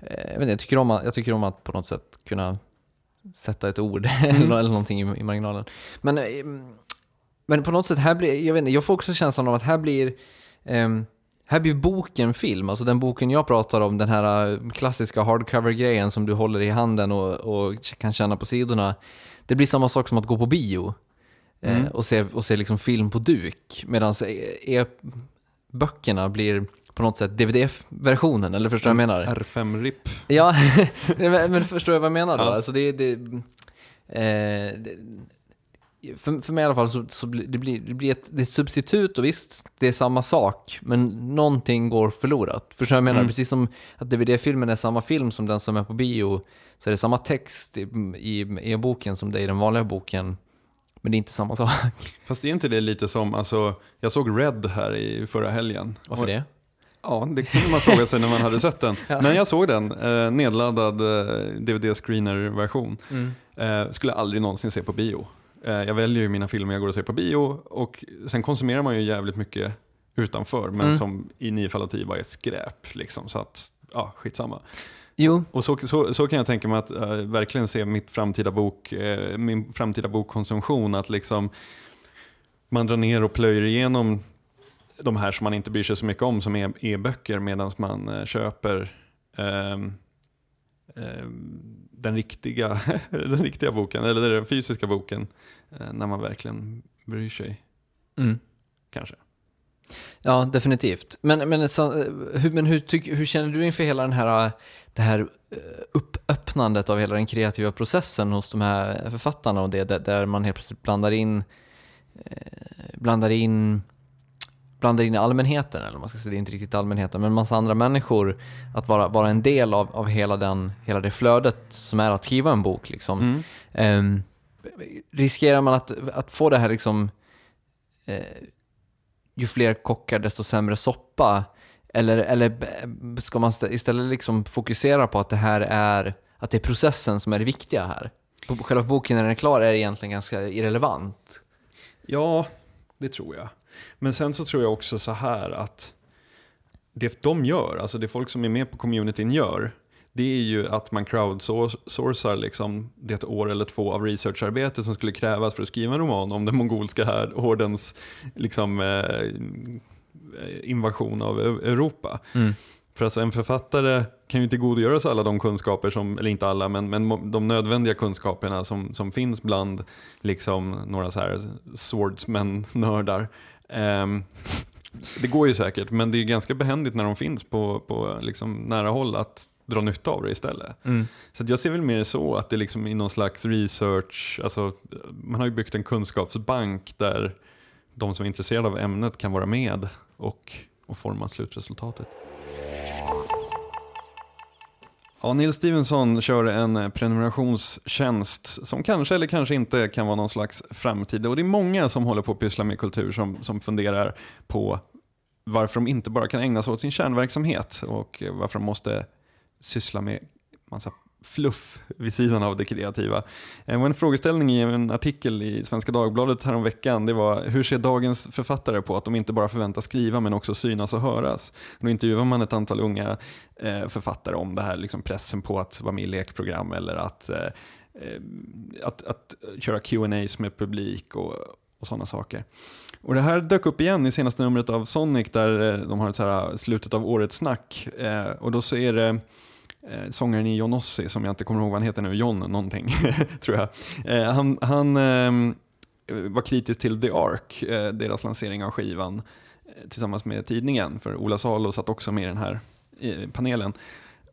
eh, jag, inte, jag, tycker om att, jag tycker om att på något sätt kunna sätta ett ord <laughs> Mm. eller, eller någonting i, i marginalen. Men, eh, men på något sätt, här blir, jag, vet inte, jag får också känslan av att här blir ehm, här blir boken film, alltså den boken jag pratar om, den här eh, klassiska hardcover-grejen som du håller i handen och, och kan känna på sidorna. Det blir samma sak som att gå på bio eh, Mm. och se, och se liksom film på duk. Medan e-böckerna blir på något sätt DVD-versionen, eller förstår du vad jag menar? R5-RIP. Ja, <laughs> men, förstår jag vad jag menar då? Ja. Alltså det, det, eh, det, för, för mig i alla fall så, så det, blir, det blir ett, det ett substitut och visst, det är samma sak, men någonting går förlorat. Förstår du vad jag menar? Mm. Precis som att DVD-filmen är samma film som den som är på bio, så är det samma text i, i e-boken som det är i den vanliga boken, men det är inte samma sak. Fast är inte det lite som, alltså, jag såg Red här i förra helgen. Varför Och- det? Ja, det kunde man fråga sig när man hade sett den. <laughs> Ja. Men jag såg den, eh, nedladdad eh, DVD-screener-version. Eh, skulle aldrig någonsin se på bio. Eh, jag väljer ju mina filmer jag går och ser på bio och sen konsumerar man ju jävligt mycket utanför men Mm. som i nio fall av tio bara är skräp. Liksom, så att, ja, skitsamma. Jo, Och så, så, så kan jag tänka mig att eh, verkligen se mitt framtida bok, eh, min framtida bokkonsumtion. Att liksom man drar ner och plöjer igenom de här som man inte bryr sig så mycket om som e-böcker medan man eh, köper ehm, ehm, den, riktiga, <laughs> den riktiga boken, eller den fysiska boken, när man verkligen bryr sig mm. kanske. Ja, definitivt. Men, men, så, hur, men hur, tyck, hur känner du inför hela den här, det här eh, uppöppnandet av hela den kreativa processen hos de här författarna och det där, där man helt plötsligt blandar in, eh, blandar in blandar in allmänheten, eller man ska säga, det är inte riktigt allmänheten, men en massa andra människor, att vara, vara en del av, av hela, den, hela det flödet som är att skriva en bok. Liksom. Mm. Eh, riskerar man att, att få det här liksom, eh, ju fler kockar desto sämre soppa? Eller, eller ska man istället liksom fokusera på att det här är, att det är processen som är det viktiga här? Själva boken när den är klar är egentligen ganska irrelevant. Ja, det tror jag. Men sen så tror jag också så här att det de gör, alltså det folk som är med på communityn gör, det är ju att man crowdsourcar liksom det år eller två av researcharbete som skulle krävas för att skriva en roman om den mongolska här hordens liksom, eh, invasion av Eu- Europa. För alltså en författare kan ju inte tillgodogöra sig alla de kunskaper som, eller inte alla, men, men de nödvändiga kunskaperna som, som finns bland liksom några så här swordsmen-nördar. Ehm, det går ju säkert, men det är ganska behändigt när de finns på, på liksom nära håll att dra nytta av det istället. Så att jag ser väl mer så att det liksom är någon slags research, alltså man har ju byggt en kunskapsbank där de som är intresserade av ämnet kan vara med och, och forma slutresultatet. Ja, Neil Stevenson kör en prenumerationstjänst som kanske eller kanske inte kan vara någon slags framtid. Och det är många som håller på att pyssla med kultur som, som funderar på varför de inte bara kan ägna sig åt sin kärnverksamhet och varför de måste syssla med massa fluff vid sidan av det kreativa. Eh, det var en frågeställning i en artikel i Svenska Dagbladet häromveckan. Det var hur ser dagens författare på att de inte bara förväntas skriva men också synas och höras? Då intervjuar man ett antal unga eh, författare om det här liksom pressen på att vara med i lekprogram eller att, eh, att, att köra Q&As med publik och, och sådana saker. Och det här dök upp igen i senaste numret av Sonic där eh, de har ett så här eh, slutet av årets snack. Eh, och då så är det eh, sångaren i Johnossi, som jag inte kommer ihåg vad han heter nu, John någonting, <laughs> tror jag. Eh, han han ehm, var kritisk till The Ark, eh, deras lansering av skivan, tillsammans med tidningen, för Ola Salo satt också med i den här panelen.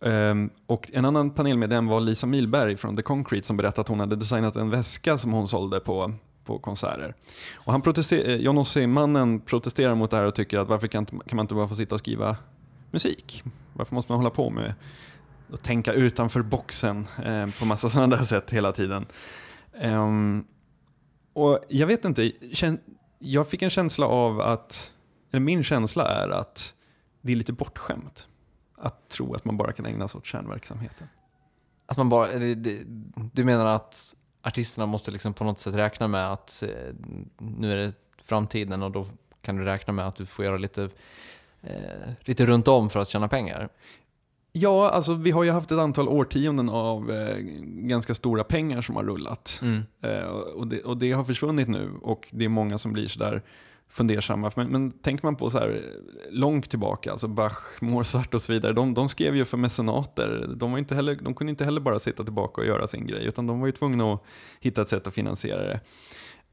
Ehm, och en annan panelmedlem var Lisa Milberg från The Concrete som berättade att hon hade designat en väska som hon sålde på, på konserter. Och han protester- eh, John Ossie-mannen protesterar mot det här och tycker att varför kan, kan man inte bara få sitta och skriva musik? Varför måste man hålla på med att tänka utanför boxen eh, på massa sådana där sätt hela tiden? Um, och jag vet inte, jag fick en känsla av att, eller min känsla är att det är lite bortskämt att tro att man bara kan ägna sig åt kärnverksamheten. Att man bara, du menar att artisterna måste liksom på något sätt räkna med att eh, nu är det framtiden och då kan du räkna med att du får göra lite, eh, lite runt om för att tjäna pengar? Ja, alltså vi har ju haft ett antal årtionden av eh, ganska stora pengar som har rullat. Eh, och, det, och det har försvunnit nu och det är många som blir sådär fundersamma. Men, men tänker man på så här långt tillbaka, alltså Bach, Mozart och så vidare, de, de skrev ju för mecenater. De, var inte heller, de kunde inte heller bara sitta tillbaka och göra sin grej, utan de var ju tvungna att hitta ett sätt att finansiera det.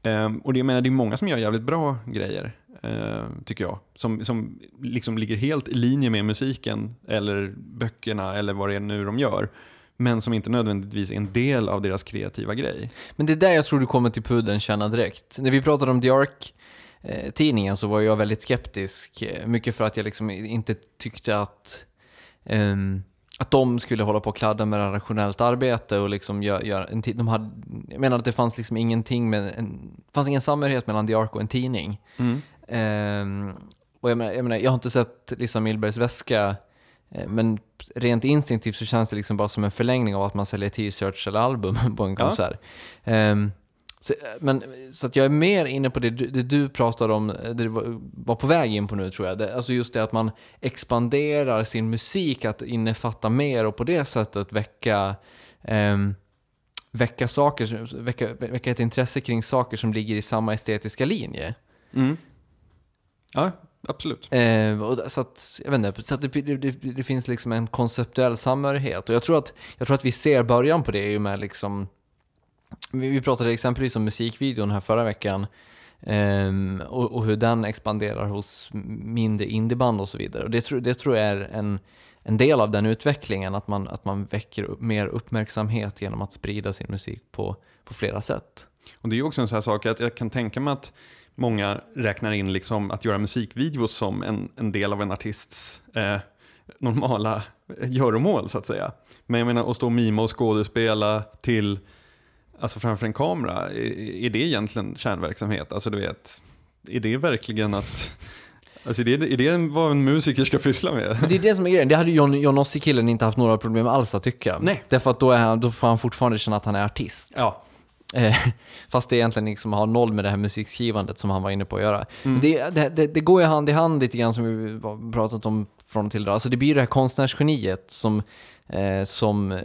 Um, och det, jag menar, det är många som gör jävligt bra grejer, uh, tycker jag. Som, som liksom ligger helt i linje med musiken, eller böckerna, eller vad det är nu de gör. Men som inte nödvändigtvis är en del av deras kreativa grej. Men det är där jag tror du kommer till pudeln, känna direkt. När vi pratade om The Ark eh, tidningen så var jag väldigt skeptisk. eh, Mycket för att jag liksom inte tyckte att, ehm, att de skulle hålla på och kladda med rationellt arbete och liksom göra gör en. De hade, jag menar att det fanns liksom ingenting med, en, fanns ingen samhörighet mellan The Ark och en tidning. Ehm, och jag menar, jag menar, jag har inte sett Lisa Milbergs väska, eh, men rent instinktivt så känns det liksom bara som en förlängning av att man säljer t-shirts eller album <laughs> på en Ja. konsert. Så, men, så att jag är mer inne på det, du- det du pratade om, eh, det du var, på väg in på nu tror jag. Det, alltså just det att man expanderar sin musik, att innefatta mer och på det sättet väcka ehm, väcka saker, väcka, väcka ett intresse kring saker som ligger i samma estetiska linje. Mm. Ja, absolut. Eh, så att, jag vet inte, så att det, det, det, det finns liksom en konceptuell samhörighet. Och jag tror, att, jag tror att vi ser början på det i och med liksom, vi, vi pratade exempelvis om musikvideon här förra veckan. Um, och, och hur den expanderar hos mindre indieband och så vidare. Och det, tror- det tror jag är en, en del av den utvecklingen, att man, att man väcker upp, mer uppmärksamhet genom att sprida sin musik på, på flera sätt. Och det är också en sån här sak att jag kan tänka mig att många räknar in liksom att göra musikvideos som en, en del av en artists eh, normala eh, göromål så att säga. Men jag menar att stå och mima och skådespela till, alltså framför en kamera, är, är det egentligen kärnverksamhet? Alltså du vet, är det verkligen att, alltså det, är det vad en musiker ska pyssla med? Det är det som är grejen, det hade John, John Ossie-killen inte haft några problem alls att tycka. Nej. Därför att då, är han, då får han fortfarande känna att han är artist. Ja, Eh, <laughs> fast det egentligen liksom har noll med det här musikskrivandet som han var inne på att göra. Mm. Det, det, det, det går ju hand i hand lite grann som vi pratat om från och till. Då. Alltså det blir det här konstnärsgeniet som, eh, som eh,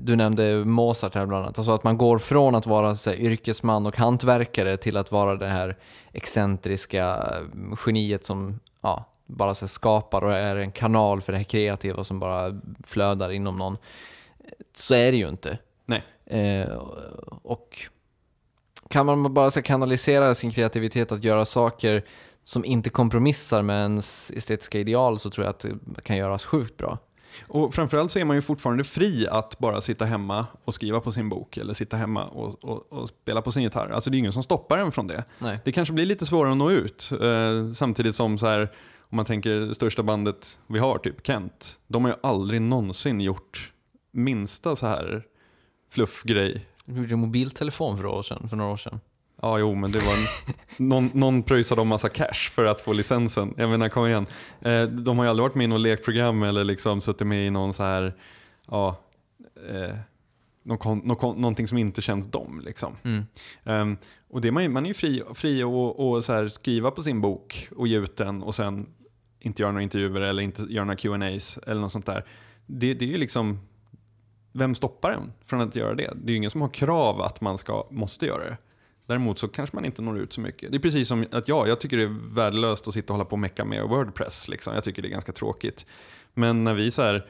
du nämnde Mozart här bland annat. Alltså att man går från att vara så här, yrkesman och hantverkare till att vara det här excentriska eh, geniet som ja, bara så här, skapar och är en kanal för det här kreativa som bara flödar inom någon. Så är det ju inte. nej. Eh, och kan man bara så kanalisera sin kreativitet att göra saker som inte kompromissar med ens estetiska ideal så tror jag att det kan göras sjukt bra. Och framförallt så är man ju fortfarande fri att bara sitta hemma och skriva på sin bok eller sitta hemma och, och, och spela på sin gitarr. Alltså det är ingen som stoppar en från det. Nej. Det kanske blir lite svårare att nå ut. Eh, samtidigt som så här, om man tänker det största bandet vi har, typ Kent. De har ju aldrig någonsin gjort minsta så här fluffgrej. Vi gjorde en mobiltelefon för, år sedan, för några år sedan. Ja, jo, men det var en, någon, någon pröjsade om massa cash för att få licensen. Jag menar, kom igen. Eh, de har ju aldrig varit med i något lekprogram eller liksom suttit med i någon så här, ja, eh, någon, någon, någonting som inte känns dem. Liksom. Mm. Ehm, och det är man, ju- man är ju fri, fri att att så här skriva på sin bok och ge ut den och sen inte göra några intervjuer eller inte göra några Q&As eller något sånt där. Det, det är ju liksom, vem stoppar en från att göra det? Det är ju ingen som har krav att man ska, måste göra det. Däremot så kanske man inte når ut så mycket. Det är precis som att jag, jag tycker det är värdelöst att sitta och hålla på och mecka med Wordpress. Liksom. Jag tycker det är ganska tråkigt. Men när vi så här,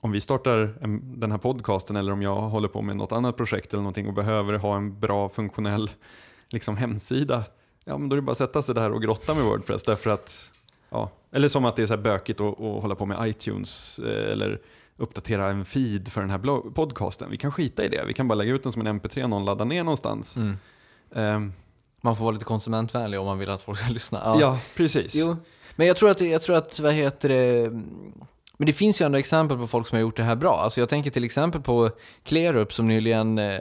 om vi startar en, den här podcasten eller om jag håller på med något annat projekt eller någonting och behöver ha en bra funktionell liksom, hemsida, ja men då är det bara att sätta sig där och grotta med Wordpress därför att, ja, eller som att det är så här bökigt att, att hålla på med iTunes eh, eller uppdatera en feed för den här podcasten. Vi kan skita i det, vi kan bara lägga ut den som en mp3 och någon laddar ner någonstans. Mm. Ehm, Man får vara lite konsumentvänlig om man vill att folk ska lyssna. ja. precis. Jo, men jag tror att, jag tror att vad heter det, men det finns ju ändå exempel på folk som har gjort det här bra. Alltså jag tänker till exempel på Klerup som nyligen, eh,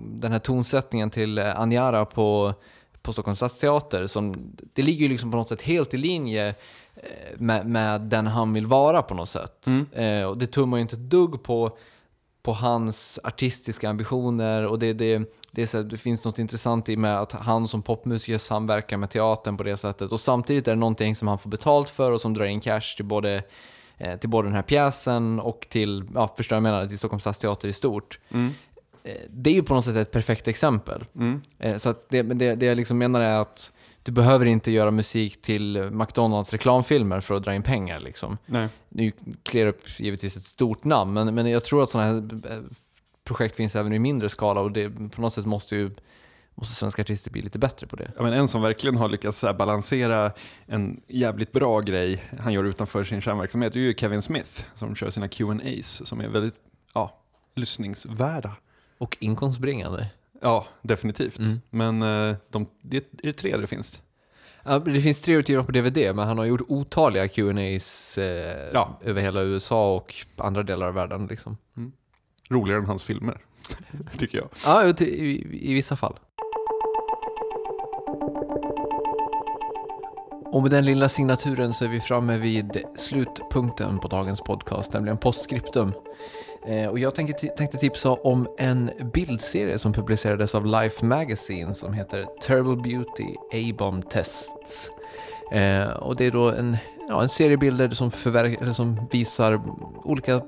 den här tonsättningen till eh, Anjara på, på Stockholms stadsteater, som, det ligger ju liksom på något sätt helt i linje eh, med, med den han vill vara på något sätt. Eh, och det tummar ju inte ett dugg på, på hans artistiska ambitioner och det, det, det, är så här, det finns något intressant i med att han som popmusiker samverkar med teatern på det sättet och samtidigt är det någonting som han får betalt för och som drar in cash till både, eh, till både den här pjäsen och till, ja förstår jag menar, till Stockholms stadsteater i stort. Mm. Eh, det är ju på något sätt ett perfekt exempel. Mm. Eh, Så att det, det, det jag liksom menar är att du behöver inte göra musik till McDonalds reklamfilmer för att dra in pengar liksom. Nej. Nu är ju Clearup givetvis ett stort namn, men, men jag tror att sådana här eh, projekt finns även i mindre skala och det, på något sätt måste ju måste svenska artister bli lite bättre på det. Ja, men en som verkligen har lyckats här balansera en jävligt bra grej han gör utanför sin kärnverksamhet är ju Kevin Smith som kör sina Q&As som är väldigt ja, lyssningsvärda. Och inkomstbringande. Ja, definitivt. Mm. Men eh, de, det är det tre det finns. Ja, det finns tre utgivna på DVD, men han har gjort otaliga Q&As eh, Ja. över hela USA och andra delar av världen. Liksom. Roligare än hans filmer, <laughs> tycker jag. Ja, i, i, i vissa fall. Och med den lilla signaturen så är vi framme vid slutpunkten på dagens podcast, nämligen postscriptum. Eh, och jag tänkte, tänkte tipsa om en bildserie som publicerades av Life Magazine som heter Terrible Beauty A-bomb Tests. Eh, och det är då en, ja, en serie bilder som, som visar olika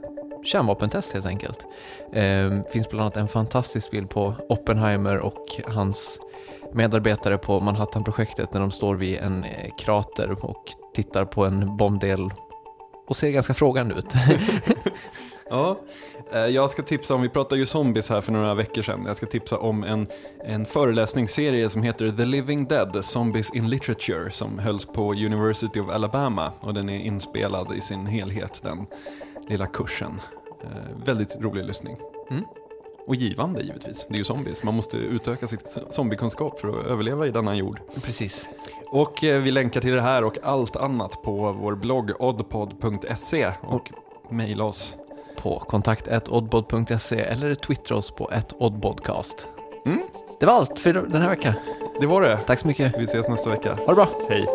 kärnvapentest helt enkelt. Eh, finns bland annat en fantastisk bild på Oppenheimer och hans medarbetare på Manhattan-projektet när de står vid en eh, krater och tittar på en bombdel och ser ganska frågande ut. <laughs> Ja, eh, jag ska tipsa om, vi pratade ju zombies här för några veckor sedan. Jag ska tipsa om en, en föreläsningsserie som heter The Living Dead, Zombies in Literature, som hölls på University of Alabama. Och den är inspelad i sin helhet, den lilla kursen. Eh, väldigt rolig lyssning. Mm. Och givande givetvis, det är ju zombies. Man måste utöka sitt zombiekunskap för att överleva i denna jord. Precis. Och eh, vi länkar till det här och allt annat på vår blogg oddpod.se och mejla oss. På kontakt.oddbod.se eller twittra oss på oddbodcast. Mm. Det var allt för den här veckan. Det var det. Tack så mycket. Vi ses nästa vecka. Ha det bra. Hej.